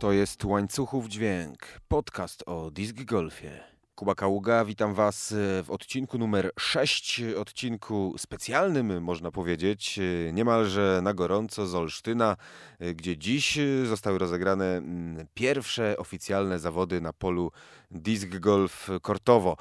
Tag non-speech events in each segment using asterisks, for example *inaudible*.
To jest Łańcuchów Dźwięk, podcast o disc golfie. Kuba Kaługa, witam Was w odcinku numer 6, odcinku specjalnym, można powiedzieć, niemalże na gorąco z Olsztyna, gdzie dziś zostały rozegrane mm, pierwsze oficjalne zawody na polu disc golf kortowo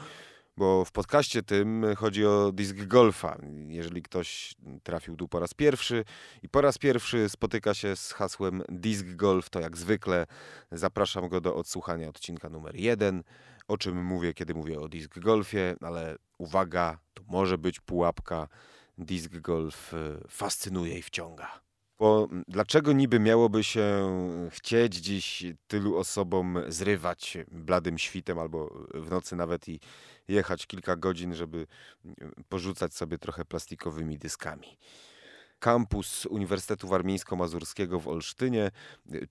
bo w podcaście tym chodzi o disc golfa. Jeżeli ktoś trafił tu po raz pierwszy i po raz pierwszy spotyka się z hasłem disc golf, to jak zwykle zapraszam go do odsłuchania odcinka numer jeden, o czym mówię, kiedy mówię o disc golfie, ale uwaga, to może być pułapka. Disc golf y, fascynuje i wciąga. Bo dlaczego niby miałoby się chcieć dziś tylu osobom zrywać bladym świtem albo w nocy nawet i jechać kilka godzin, żeby porzucać sobie trochę plastikowymi dyskami? Kampus Uniwersytetu Warmińsko-Mazurskiego w Olsztynie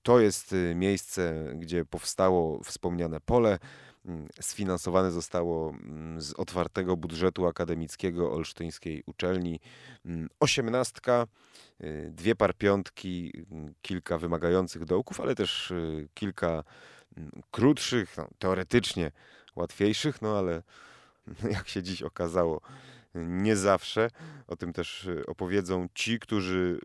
to jest miejsce, gdzie powstało wspomniane pole. Sfinansowane zostało z otwartego budżetu akademickiego Olsztyńskiej Uczelni. Osiemnastka Y, dwie parpiątki, y, kilka wymagających dołków, ale też y, kilka mm, krótszych, no, teoretycznie łatwiejszych, no ale *laughs* jak się dziś okazało, nie zawsze. O tym też opowiedzą ci, którzy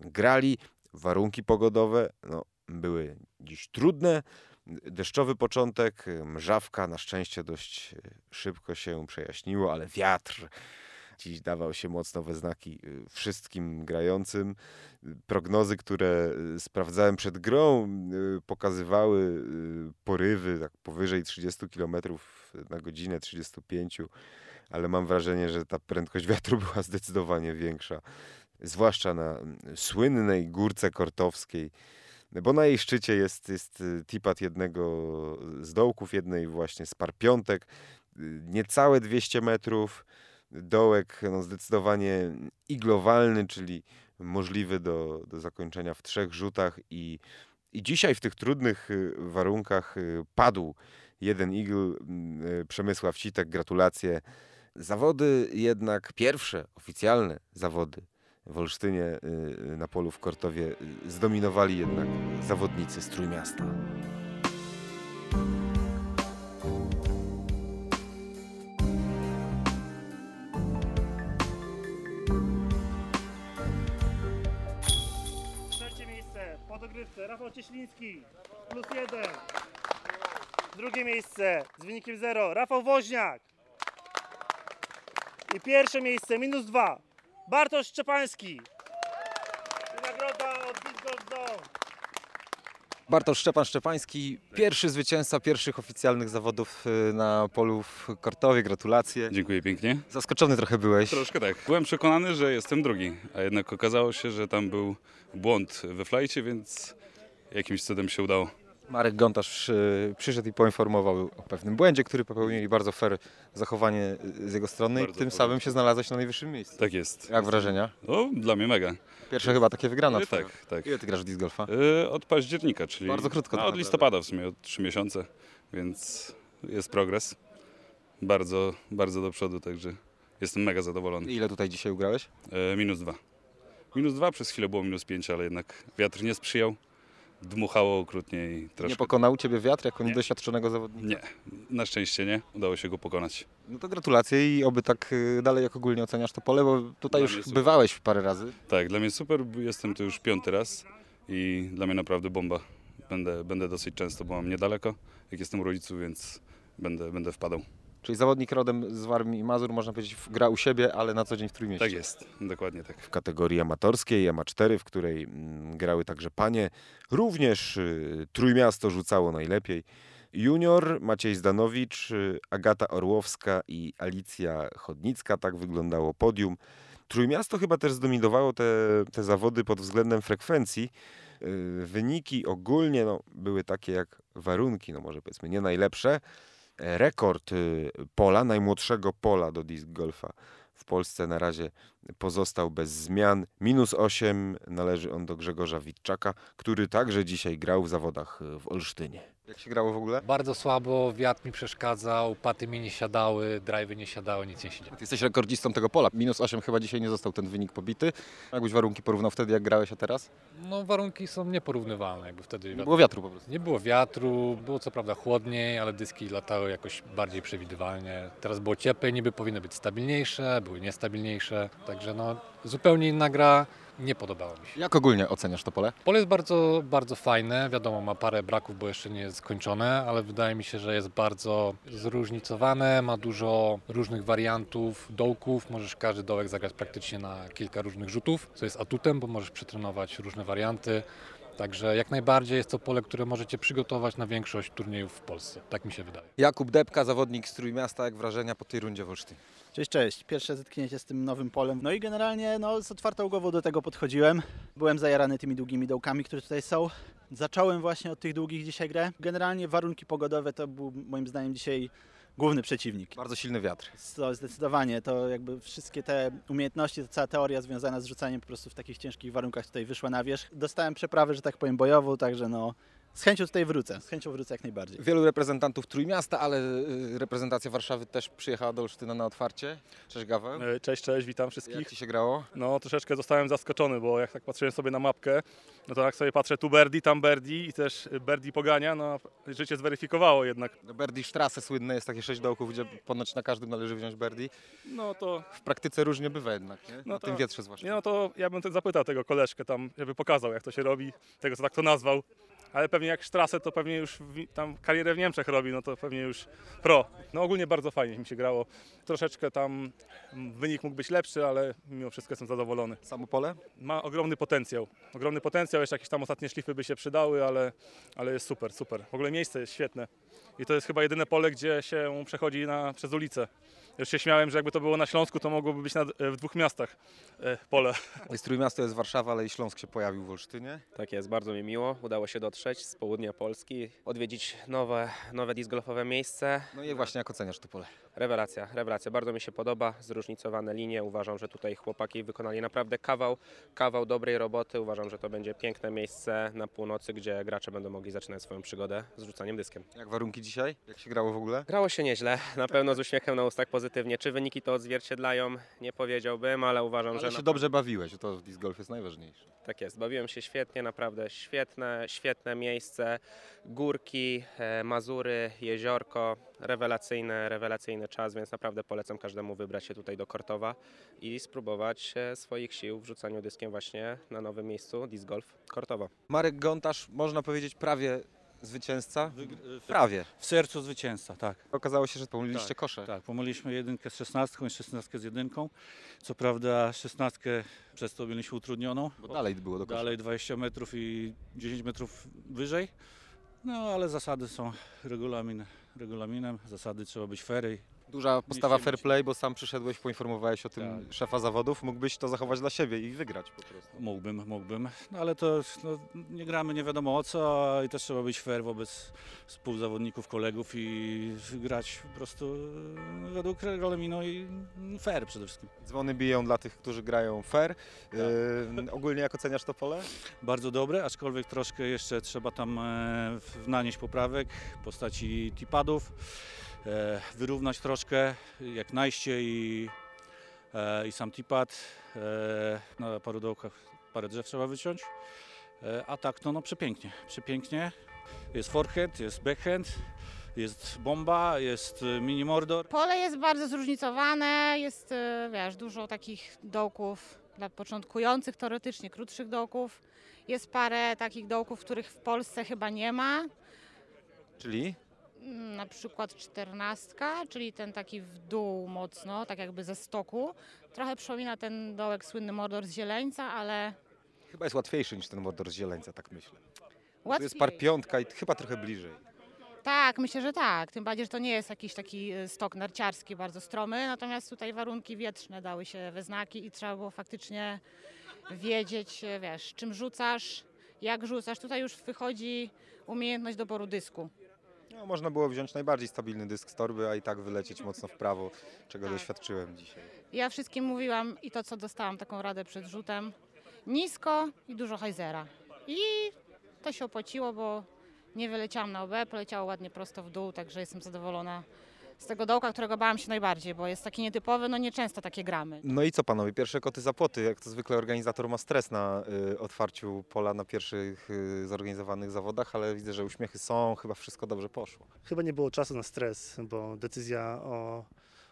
grali. Warunki pogodowe no, były dziś trudne. Deszczowy początek, mrzawka, na szczęście dość szybko się przejaśniło, ale wiatr Dziś dawał się mocno we znaki y, wszystkim grającym. Prognozy, które y, sprawdzałem przed grą, pokazywały porywy tak powyżej 30 km na godzinę, 35, ale mam wrażenie, że ta prędkość *laughs* wiatru była zdecydowanie większa. Zwłaszcza na słynnej górce kortowskiej, bo na jej szczycie jest, jest tipat jednego z dołków, jednej właśnie z par piątek, niecałe 200 metrów dołek no, zdecydowanie iglowalny, czyli możliwy do, do zakończenia w trzech rzutach i, i dzisiaj w tych trudnych y, warunkach y, padł jeden igl y, Przemysław Citek, gratulacje. Zawody jednak, pierwsze oficjalne zawody w Olsztynie na polu w Kortowie zdominowali jednak zawodnicy z Trójmiasta. Rafał Cieśliński, plus jeden. Drugie miejsce z wynikiem 0, Rafał Woźniak. I pierwsze miejsce, minus dwa, Bartosz Szczepański. Nagroda od Disc Golf Zone. Bartosz Szczepan Szczepański, pierwszy zwycięzca pierwszych oficjalnych zawodów y, na polu w Kortowie. Gratulacje. Dziękuję pięknie. Zaskoczony trochę byłeś. Troszkę tak. Byłem przekonany, że jestem drugi, a jednak okazało się, że tam był błąd we flajcie, więc jakimś cudem się udało. Marek Gontarz y, przyszedł i poinformował o pewnym błędzie, który popełnili. Bardzo fair zachowanie z jego strony bardzo i tym samym się znalazłeś na najwyższym miejscu. Tak jest. Jak wrażenia? No, dla mnie mega. Pierwsze chyba takie wygrane yy, Tak, tak. Ile ty grasz w disc golfa? Yy, od października, czyli bardzo krótko. No, od listopada w sumie, od trzy miesiące, więc jest progres. Bardzo, bardzo do przodu, także jestem mega zadowolony. Ile tutaj dzisiaj ugrałeś? Yy, minus dwa. Minus dwa, przez chwilę było minus pięć, ale jednak wiatr nie sprzyjał dmuchało okrutnie i troszkę... Nie pokonał Ciebie wiatr jako nie. niedoświadczonego zawodnika? Nie, na szczęście nie. Udało się go pokonać. No to gratulacje i oby tak y, dalej jak ogólnie oceniasz to pole, bo tutaj dla już bywałeś parę razy. Tak, dla mnie super. Jestem tu już piąty raz i dla mnie naprawdę bomba. Będę, będę dosyć często, bo mam niedaleko, jak jestem u rodziców, więc będę, będę wpadał. Czyli zawodnik rodem z Warmii i Mazur, można powiedzieć, gra u siebie, ale na co dzień w Trójmieście. Tak jest, dokładnie tak. W kategorii amatorskiej, MA4, w której mm, grały także panie, również y, Trójmiasto rzucało najlepiej. Junior, Maciej Zdanowicz, y, Agata Orłowska i Alicja Chodnicka, tak wyglądało podium. Trójmiasto chyba też zdominowało te, te zawody pod względem frekwencji. Y, wyniki ogólnie no, były takie jak warunki, no może powiedzmy nie najlepsze, rekord y, pola, najmłodszego pola do disc golfa w Polsce na razie pozostał bez zmian. Minus 8 należy on do Grzegorza Witczaka, który także dzisiaj grał w zawodach y, w Olsztynie. Jak się grało w ogóle? Bardzo słabo, wiatr mi przeszkadzał, paty mi nie siadały, drive'y nie siadały, nic nie się działo. Ty jesteś rekordzistą tego pola. Minus 8 chyba dzisiaj nie został ten wynik pobity. Jakbyś warunki porównał wtedy, jak grałeś, a teraz? No warunki są nieporównywalne, jakby wtedy Nie wiatr... było wiatru po prostu. nie było wiatru, było co prawda chłodniej, ale dyski latały jakoś bardziej przewidywalnie. Teraz było cieplej, niby powinny być stabilniejsze, były niestabilniejsze, także no zupełnie inna gra, nie podobało mi się. Jak ogólnie oceniasz to pole? Pole jest bardzo, bardzo fajne, wiadomo ma parę braków, bo jeszcze nie jest skończone, ale wydaje mi się, że jest bardzo zróżnicowane, ma dużo różnych wariantów dołków, możesz każdy dołek zagrać praktycznie na kilka różnych rzutów, co jest atutem, bo możesz przetrenować różne warianty. Także jak najbardziej jest to pole, które możecie przygotować na większość turniejów w Polsce. Tak mi się wydaje. Jakub Depka, zawodnik z Trójmiasta. Jak wrażenia po tej rundzie w Olsztynie? Cześć, cześć. Pierwsze zetknięcie z tym nowym polem. No i generalnie no, z otwartą głową do tego podchodziłem. Byłem zajarany tymi długimi dołkami, które tutaj są. Zacząłem właśnie od tych długich dzisiaj grę. Generalnie warunki pogodowe to był moim zdaniem dzisiaj główny przeciwnik. Bardzo silny wiatr. To zdecydowanie, to jakby wszystkie te umiejętności, ta cała teoria związana z rzucaniem po prostu w takich ciężkich warunkach tutaj wyszła na wierzch. Dostałem przeprawę, że tak powiem, bojową, także no z chęcią tutaj wrócę. Z chęcią wrócę jak najbardziej. Wielu reprezentantów Trójmiasta, ale y, reprezentacja Warszawy też przyjechała do Olsztyna na otwarcie. Cześć Gaweł. E, Cześć, cześć, witam Jak wszystkich. Ci się grało? No troszeczkę zostałem zaskoczony, bo jak tak patrzyłem sobie na mapkę, no to jak sobie patrzę tu Berdi, tam Berdi i też Berdi pogania, no życie zweryfikowało jednak. No Berdi Strasse słynne, jest takie sześć dołków, gdzie ponoć na każdym należy wziąć Berdi. No to, W praktyce różnie bywa jednak, nie? No Na to- tym wietrze zwłaszcza. nie, no to ja bym zapytał tego koleżkę tam, żeby pokazał jak to się robi, tego co tak to nazwał. Ale pewnie jak Strasse, to pewnie już tam karierę w Niemczech robi, no to pewnie już pro. No ogólnie bardzo fajnie mi się grało. Troszeczkę tam wynik mógł być lepszy, ale mimo wszystko jestem zadowolony. Samo pole? ma ogromny potencjał. Ogromny potencjał, jeszcze jakieś tam ostatnie szlify by się przydały, ale, ale jest super, super. W ogóle miejsce jest świetne. I to jest chyba jedyne pole, gdzie się przechodzi na, przez ulicę. Już się śmiałem, że jakby to było na Śląsku, to mogłoby być na, w dwóch miastach e, pole. *laughs* Jest Trójmiasto, jest Warszawa, ale i Śląsk się pojawił w Olsztynie. Tak jest, bardzo mi miło. Udało się dotrzeć z południa Polski, odwiedzić nowe, nowe disc golfowe miejsce. No i właśnie jak oceniasz to pole? Rewelacja, rewelacja. Bardzo mi się podoba. Zróżnicowane linie. Uważam, że tutaj chłopaki wykonali naprawdę kawał, kawał dobrej roboty. Uważam, że to będzie piękne miejsce na północy, gdzie gracze będą mogli zaczynać swoją przygodę z rzucaniem dyskiem. Jak warunki dzisiaj? Jak się grało w ogóle? Grało się nieźle, na pewno z uśmiechem na ustach pozytywnie. Czy wyniki to odzwierciedlają? Nie powiedziałbym, ale uważam, Ale że się na dobrze bawiłeś, to w disc golf jest najważniejsze. Tak jest, bawiłem się świetnie, naprawdę świetne, świetne miejsce. Górki, e, Mazury, jeziorko, rewelacyjny, rewelacyjny czas, więc naprawdę polecam każdemu wybrać się tutaj do Kortowa i spróbować e, swoich sił w rzucaniu dyskiem właśnie na nowym miejscu Disc Golf Kortowa. Marek Gontarz, można powiedzieć prawie zwycięzca? Prawie. W sercu zwycięzca, tak. Okazało się, że pomyliliście Tak, kosze. Tak, pomyliśmy jedynkę z szesnastką i szesnastkę z jedynką. Co prawda szesnastkę przez to mieliśmy utrudnioną. Bo dalej było do kosza. Dalej 20 metrów i 10 metrów wyżej. No ale zasady są regulamin, regulaminem. Zasady trzeba być i Duża postawa fair play, bo sam przyszedłeś, poinformowałeś o tym Tak. szefa zawodów. Mógłbyś to zachować dla siebie i wygrać po prostu. mógłbym, mógłbym. No ale to no, nie gramy nie wiadomo o co i też trzeba być fair wobec współzawodników, kolegów i grać po prostu e, według regulaminu i fair przede wszystkim. Dzwony biją dla tych, którzy grają fair. Yy, ogólnie jak oceniasz to pole? bardzo dobre, aczkolwiek troszkę jeszcze trzeba tam e, w- nanieść poprawek w postaci tipadów, wyrównać troszkę jak najście i, e, i sam tipad. E, na paru dołkach parę drzew trzeba wyciąć, e, a tak to no przepięknie, przepięknie. Jest forehand, jest backhand, jest bomba, jest e, mini mordor. Pole jest bardzo zróżnicowane, jest e, wiesz, dużo takich dołków dla początkujących, teoretycznie krótszych dołków. Jest parę takich dołków, których w Polsce chyba nie ma. Czyli? Na przykład czternastka, czyli ten taki w dół mocno, tak jakby ze stoku. Trochę przypomina ten dołek słynny Mordor z Zieleńca, ale Chyba jest łatwiejszy niż ten mordor z Zieleńca, tak myślę. Tu łatwiej. jest par piątka i chyba trochę bliżej. Tak, myślę, że tak. Tym bardziej, że to nie jest jakiś taki e, stok narciarski bardzo stromy, natomiast tutaj warunki wietrzne dały się we znaki i trzeba było faktycznie wiedzieć, e, wiesz, czym rzucasz, jak rzucasz. Tutaj już wychodzi umiejętność doboru dysku. No, można było wziąć najbardziej stabilny dysk z torby, a i tak wylecieć mocno w prawo, czego Tak. doświadczyłem dzisiaj. Ja wszystkim mówiłam i to, co dostałam taką radę przed rzutem, nisko i dużo hajzera. I to się opłaciło, bo Nie wyleciałam na OB, poleciało ładnie prosto w dół, także jestem zadowolona z tego dołka, którego bałam się najbardziej, bo jest taki nietypowy, no nieczęsto takie gramy. No i co panowie, pierwsze koty za płoty. Jak to zwykle organizator ma stres na y, otwarciu pola na pierwszych y, zorganizowanych zawodach, ale widzę, że uśmiechy są, chyba wszystko dobrze poszło. Chyba nie było czasu na stres, bo decyzja o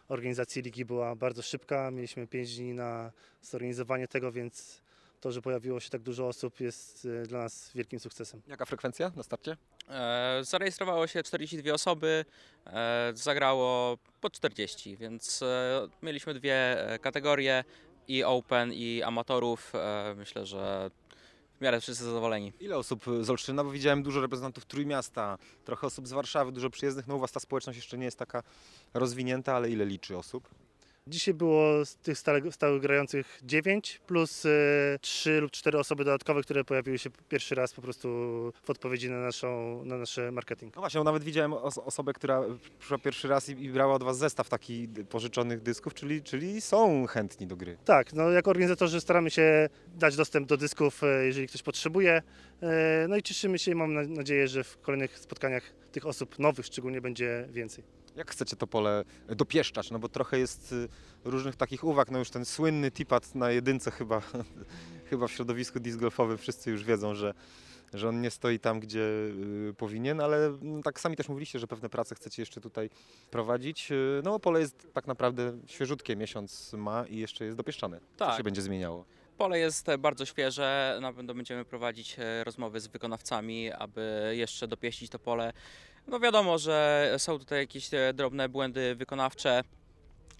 organizacji ligi była bardzo szybka. Mieliśmy 5 dni na zorganizowanie tego, więc to, że pojawiło się tak dużo osób jest y, dla nas wielkim sukcesem. Jaka frekwencja na starcie? E, Zarejestrowało się 42 osoby, e, zagrało po 40, więc e, mieliśmy dwie e, kategorie i Open i amatorów. E, Myślę, że w miarę wszyscy zadowoleni. Ile osób z Olsztyna? Bo widziałem dużo reprezentantów Trójmiasta, trochę osób z Warszawy, dużo przyjezdnych. No u was ta społeczność jeszcze nie jest taka rozwinięta, ale ile liczy osób? Dzisiaj było z tych stale, stałych grających 9 plus 3 lub 4 osoby dodatkowe, które pojawiły się pierwszy raz po prostu w odpowiedzi na, naszą, na nasz marketing. No właśnie, bo nawet widziałem os- osobę, która przyszła pierwszy raz i, i brała od was zestaw takich pożyczonych dysków, czyli, czyli są chętni do gry. Tak, no jako organizatorzy staramy się dać dostęp do dysków, e, jeżeli ktoś potrzebuje. E, No i cieszymy się i mam na- nadzieję, że w kolejnych spotkaniach tych osób nowych szczególnie będzie więcej. Jak chcecie to pole dopieszczać? No bo trochę jest y, różnych takich uwag. No już ten słynny tipat na jedynce chyba, *laughs* chyba w środowisku disc golfowym wszyscy już wiedzą, że, że on nie stoi tam, gdzie y, powinien, ale mm, tak sami też mówiliście, że pewne prace chcecie jeszcze tutaj prowadzić. Y, No pole jest tak naprawdę świeżutkie, miesiąc ma i jeszcze jest dopieszczane. Co Tak. się będzie zmieniało? Pole jest bardzo świeże, na pewno będziemy prowadzić e, rozmowy z wykonawcami, aby jeszcze dopieścić to pole. No wiadomo, że są tutaj jakieś e, drobne błędy wykonawcze,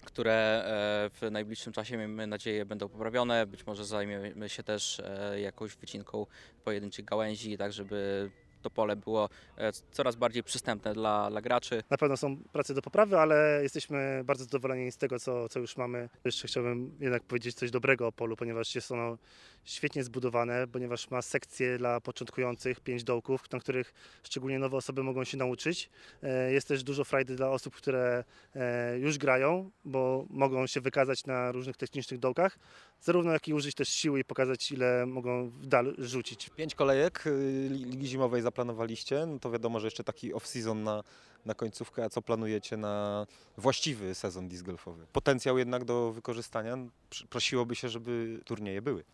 które e, w najbliższym czasie miejmy nadzieję będą poprawione. Być może zajmiemy się też jakąś wycinką pojedynczych gałęzi, tak żeby to pole było e, coraz bardziej przystępne dla, dla graczy. Na pewno są prace do poprawy, ale jesteśmy bardzo zadowoleni z tego, co, co już mamy. Jeszcze chciałbym jednak powiedzieć coś dobrego o polu, ponieważ jest ono świetnie zbudowane, ponieważ ma sekcje dla początkujących, pięć dołków, na których szczególnie nowe osoby mogą się nauczyć. E, Jest też dużo frajdy dla osób, które e, już grają, bo mogą się wykazać na różnych technicznych dołkach, zarówno jak i użyć też siły i pokazać, ile mogą w dal rzucić. Pięć kolejek y, li- Ligi Zimowej zaplanowaliście, no to wiadomo, że jeszcze taki off-season na, na końcówkę, a co planujecie na właściwy sezon disc golfowy? Potencjał jednak do wykorzystania, Pr- prosiłoby się, żeby turnieje były.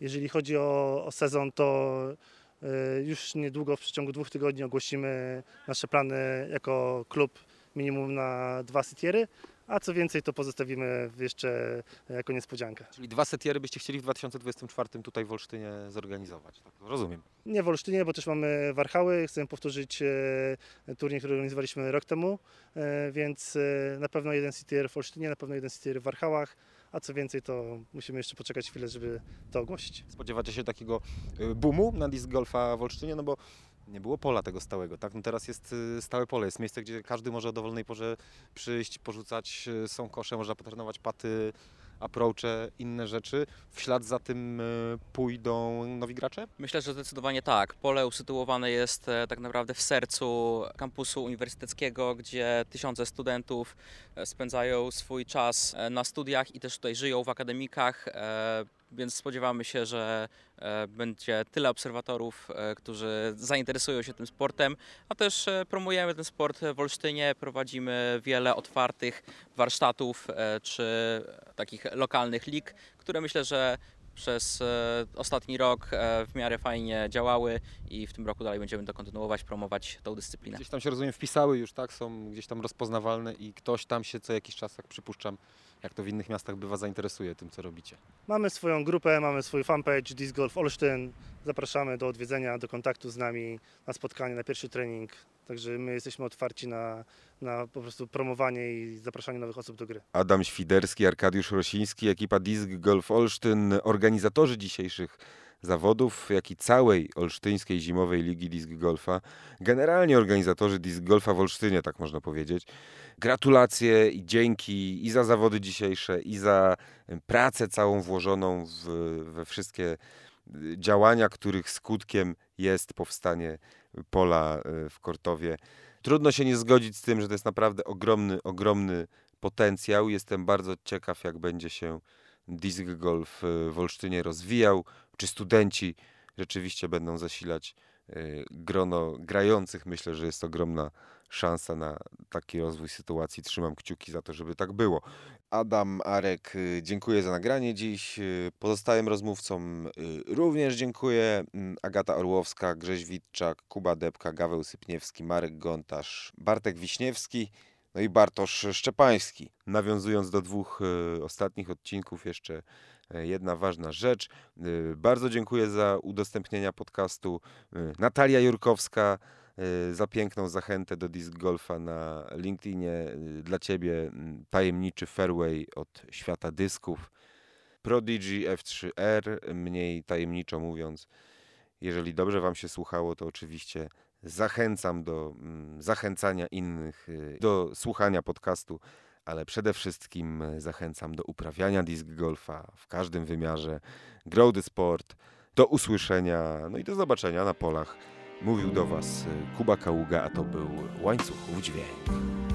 Jeżeli chodzi o, o sezon, to y, już niedługo w przeciągu dwóch tygodni ogłosimy nasze plany jako klub minimum na dwa setiery, a co więcej to pozostawimy jeszcze jako niespodziankę. Czyli dwa setiery byście chcieli w 2024 tutaj w Olsztynie zorganizować, tak? Rozumiem. Nie w Olsztynie, bo też mamy Warchały, chcemy powtórzyć e, turniej, który organizowaliśmy rok temu, e, więc e, na pewno jeden setier w Olsztynie, na pewno jeden setier w Warchałach, a co więcej to musimy jeszcze poczekać chwilę, żeby to ogłosić. Spodziewacie się takiego boomu na disc golfa w Olsztynie, no bo nie było pola tego stałego, tak? No teraz jest y, stałe pole, jest miejsce, gdzie każdy może o dowolnej porze przyjść, porzucać, y, są kosze, można potrenować paty, approache, inne rzeczy. W ślad za tym y, pójdą nowi gracze? Myślę, że zdecydowanie tak. Pole usytuowane jest e, tak naprawdę w sercu kampusu uniwersyteckiego, gdzie tysiące studentów e, spędzają swój czas e, na studiach i też tutaj żyją w akademikach, więc spodziewamy się, że e, będzie tyle obserwatorów, e, którzy zainteresują się tym sportem, a też e, promujemy ten sport w Olsztynie, prowadzimy wiele otwartych warsztatów czy takich lokalnych lig, które myślę, że przez ostatni rok w miarę fajnie działały i w tym roku dalej będziemy to kontynuować, promować tą dyscyplinę. Gdzieś tam się, rozumiem, wpisały już, tak? Są gdzieś tam rozpoznawalne i ktoś tam się co jakiś czas, jak przypuszczam, jak to w innych miastach bywa, zainteresuje tym, co robicie. Mamy swoją grupę, mamy swój fanpage Disc Golf Olsztyn. Zapraszamy do odwiedzenia, do kontaktu z nami, na spotkanie, na pierwszy trening. Także my jesteśmy otwarci na, na po prostu promowanie i zapraszanie nowych osób do gry. Adam Świderski, Arkadiusz Rosiński, ekipa Disc Golf Olsztyn, organizatorzy dzisiejszych zawodów, jak i całej olsztyńskiej zimowej ligi disc golfa. Generalnie organizatorzy disc golfa w Olsztynie, tak można powiedzieć. Gratulacje i dzięki i za zawody dzisiejsze, i za pracę całą włożoną w, we wszystkie y, działania, których skutkiem jest powstanie pola y, w Kortowie. Trudno się nie zgodzić z tym, że to jest naprawdę ogromny, ogromny potencjał. Jestem bardzo ciekaw, jak będzie się disc golf y, w Olsztynie rozwijał, czy studenci rzeczywiście będą zasilać y, grono grających. Myślę, że jest ogromna szansa na taki rozwój sytuacji. Trzymam kciuki za to, żeby tak było. Adam Arek, y, dziękuję za nagranie dziś. Y, Pozostałym rozmówcom również dziękuję. Mm, Agata Orłowska, Grześ Witczak, Kuba Debka, Gaweł Sypniewski, Marek Gontarz, Bartek Wiśniewski, no i Bartosz Szczepański. Nawiązując do dwóch ostatnich odcinków, jeszcze jedna ważna rzecz. Y, Bardzo dziękuję za udostępnienia podcastu. Y, Natalia Jurkowska y, za piękną zachętę do disc golfa na LinkedInie. Dla Ciebie mm, tajemniczy fairway od świata dysków. Prodigy F3R, mniej tajemniczo mówiąc. Jeżeli dobrze Wam się słuchało, to oczywiście zachęcam do mm, zachęcania innych, do słuchania podcastu, ale przede wszystkim y, zachęcam do uprawiania disc golfa w każdym wymiarze. The sport. Do usłyszenia, no i do zobaczenia na polach. Mówił do Was y, Kuba Kaługa, a to był Łańcuchów Dźwięk.